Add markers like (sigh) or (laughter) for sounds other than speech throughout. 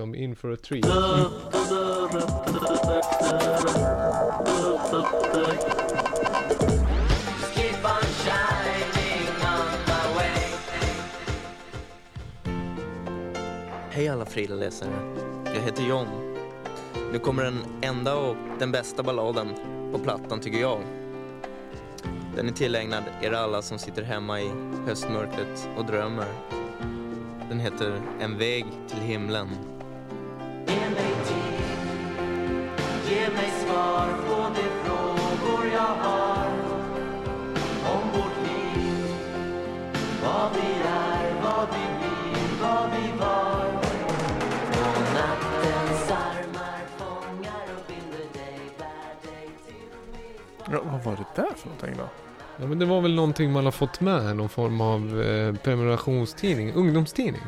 som in for a treat. Keep on shining on way. Hej alla Frida-läsare. Jag heter John. Nu kommer den enda och den bästa balladen på plattan tycker jag. Den är tillägnad er alla som sitter hemma i höstmörkret och drömmer. Den heter En väg till himlen. Ge mig svar på de frågor jag har om vårt liv. Vad vi är, vad vi blir, vad vi var. Och nattens armar fångar och binder dig, bär dig till min Ja, vad var det där för någonting då? Ja, men det var väl någonting man har fått med, någon form av eh, prenumerationstidning, ungdomstidning.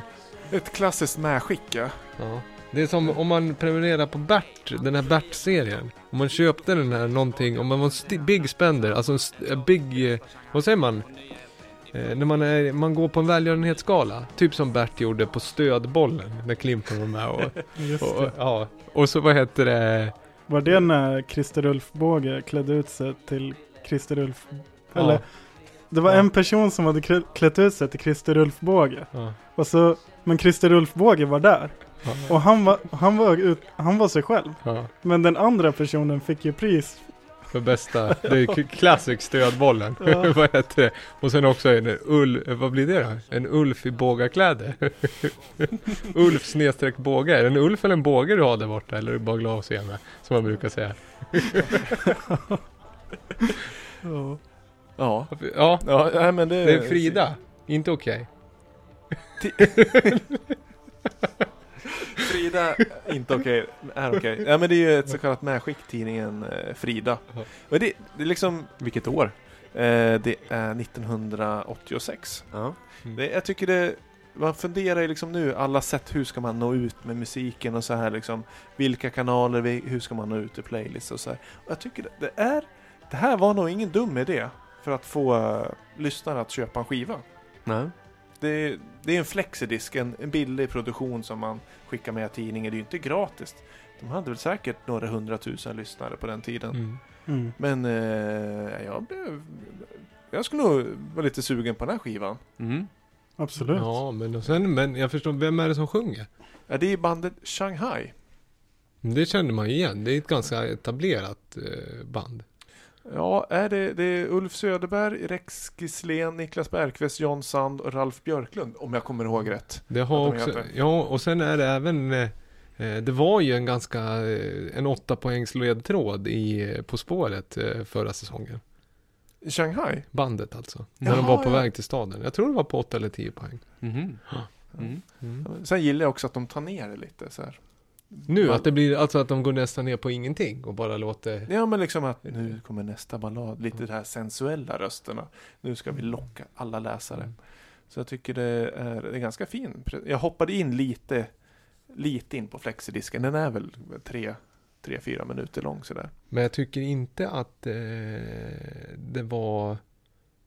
Ett klassiskt medskick ja. Ja. Det är som om man prenumererar på Bert, den här Bert-serien. Om man köpte den här någonting, om man var sti- big spender, alltså en big, eh, vad säger man? Eh, när man, är, man går på en välgörenhetsgala, typ som Bert gjorde på stödbollen, när Clinton var med och, (laughs) och, och ja. Och så vad heter det? Var det när Christer Ulf Båge klädde ut sig till Christer Ulf? Ja. Eller, det var Ja. en person som hade klä- klätt ut sig till Christer Ulf Båge. Ja. Och så, men Christer Ulf Båge var där. Ja. Och han var, han var, ut, han var sig själv. Men den andra personen fick ju pris. för bästa, det är classic stödbollen. (laughs) Vad heter det? Och sen också en ull, vad blir det då? En Ulf i bågakläder. (laughs) Ulf snedstreck båge. Är det en Ulf eller en båge du har där borta? Eller är det bara glasögon? Som man brukar säga. (laughs) Ja. Ja. Ja, nej, men det, det är Frida. Inte okej. (laughs) Frida, inte okej, är okej. Ja men det är ju ett så kallat medskick, tidningen eh, Frida. Och det, det är liksom, vilket år? Eh, det är 1986. Ja. Mm. Det, jag tycker det, man funderar ju liksom nu, alla sätt, hur ska man nå ut med musiken och så här liksom. Vilka kanaler, vi- hur ska man nå ut i playlists och så här. Och jag tycker det, det är, det här var nog ingen dum idé för att få uh, lyssnare att köpa en skiva. Nej. Det, det är en flexidisk, en, en billig produktion som man skickar med tidningen. Det är ju inte gratis. De hade väl säkert några hundratusen lyssnare på den tiden. Mm. Mm. Men eh, jag blev... Jag skulle nog vara lite sugen på den här skivan. Mm. Absolut. Ja, men, och sen, men jag förstår, vem är det som sjunger? Ja, det är bandet Shanghai. Det känner man ju igen. Det är ett ganska etablerat eh, band. Ja, är det, det är Ulf Söderberg, Rex Gislén, Niklas Bergqvist, John Sand och Ralf Björklund. Om jag kommer ihåg rätt. Det har de också, heter. ja och sen är det även eh, eh, det var ju en ganska, eh, en åtta poängs ledtråd i På spåret eh, förra säsongen. Shanghai? Bandet alltså. När de Jaha, var på ja. väg till staden. Jag tror det var på åtta eller tio poäng. Mhm. Mm. Mm. Sen gillar jag också att de tar ner det lite så här. Nu, Man- att det blir, alltså att de går nästan ner på ingenting och bara låter Ja men liksom att nu kommer nästa ballad, lite de här sensuella rösterna. Nu ska vi locka alla läsare. Mm. Så jag tycker det är, det är ganska fin. Jag hoppade in lite, lite in på flexidisken. Den är väl tre, tre fyra minuter lång sådär. Men jag tycker inte att eh, det var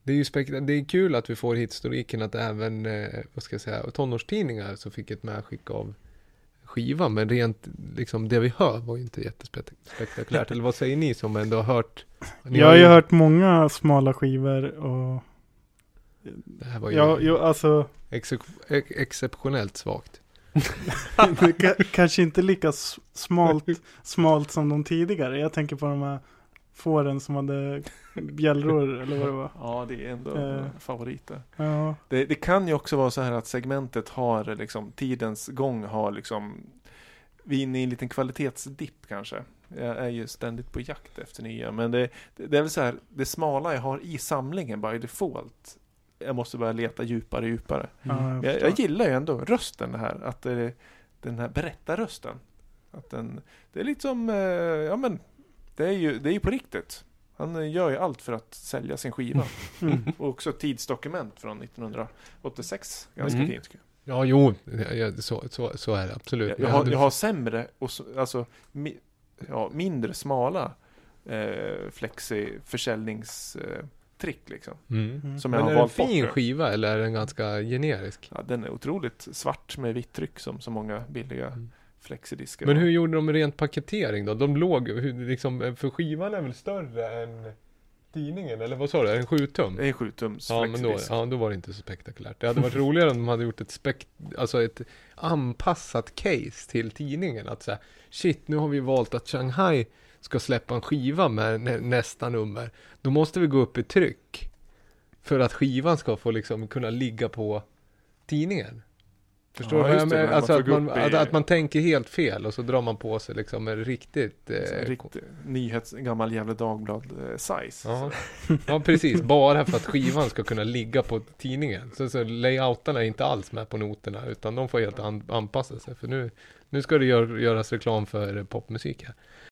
det är ju spek- det är kul att vi får historiken att även, eh, vad ska jag säga, tonårstidningar så fick ett medskick av skiva. Men rent, liksom det vi hör var ju inte jättespektakulärt. (laughs) Eller vad säger ni som ändå har hört? Ni Jag har ju hört många smala skivor och Det här var ju ja, jo, alltså excep- ex- exceptionellt svagt. (laughs) (laughs) kanske inte lika smalt, smalt som de tidigare. Jag tänker på de här fåren som hade bjällror eller vad det var. Ja, det är ändå Eh. favoriter. Ja, Det, det kan ju också vara så här att segmentet har liksom, tidens gång har liksom, vi är inne i en liten kvalitetsdipp kanske. Jag är ju ständigt på jakt efter nya, men det, det, det är väl så här, det smala jag har i samlingen by default, jag måste börja leta djupare och djupare. ja, jag Jag, gillar ju ändå rösten det här, att det, den här berättarrösten. Att den, det är lite som, eh, ja men, det är ju, det är ju på riktigt. Han eh, gör ju allt för att sälja sin skiva. Mm. Och också ett tidsdokument från 1986. Ganska Mm. fint. Ja, jo, ja, så, så, så är det absolut. Jag, jag, har, jag har sämre och så, alltså mi, ja, mindre smala eh, flexi försäljningstrick eh, liksom. Mm. Mm. Som jag Men har är det en valt bort. fin nu. skiva eller är den ganska generisk? Ja, den är otroligt svart med vitt tryck som så många billiga Mm. Flexidiskar. Men hur gjorde de rent paketering då? De låg, liksom, för skivan är väl större än tidningen? Eller vad sa du? En 7 tum? Är 7 tums Ja, men då, ja, då var det inte så spektakulärt. Det hade varit roligare om de hade gjort ett, spek alltså ett anpassat case till tidningen. Att säga, shit, nu har vi valt att Shanghai ska släppa en skiva med nä nästa nummer. Då måste vi gå upp i tryck. För att skivan ska få liksom kunna ligga på tidningen. Förstår Ja, du vad jag Alltså att man, att, att man tänker helt fel och så drar man på sig liksom en riktigt... Eh, riktig nyhets, gammal Gefle Dagblad-size. Ja. (laughs) ja, precis. (laughs) Bara för att skivan ska kunna ligga på tidningen. Så, så layoutarna är inte alls med på noterna, utan de får helt an, anpassa sig. För nu, nu ska det gör, göras reklam för popmusik här.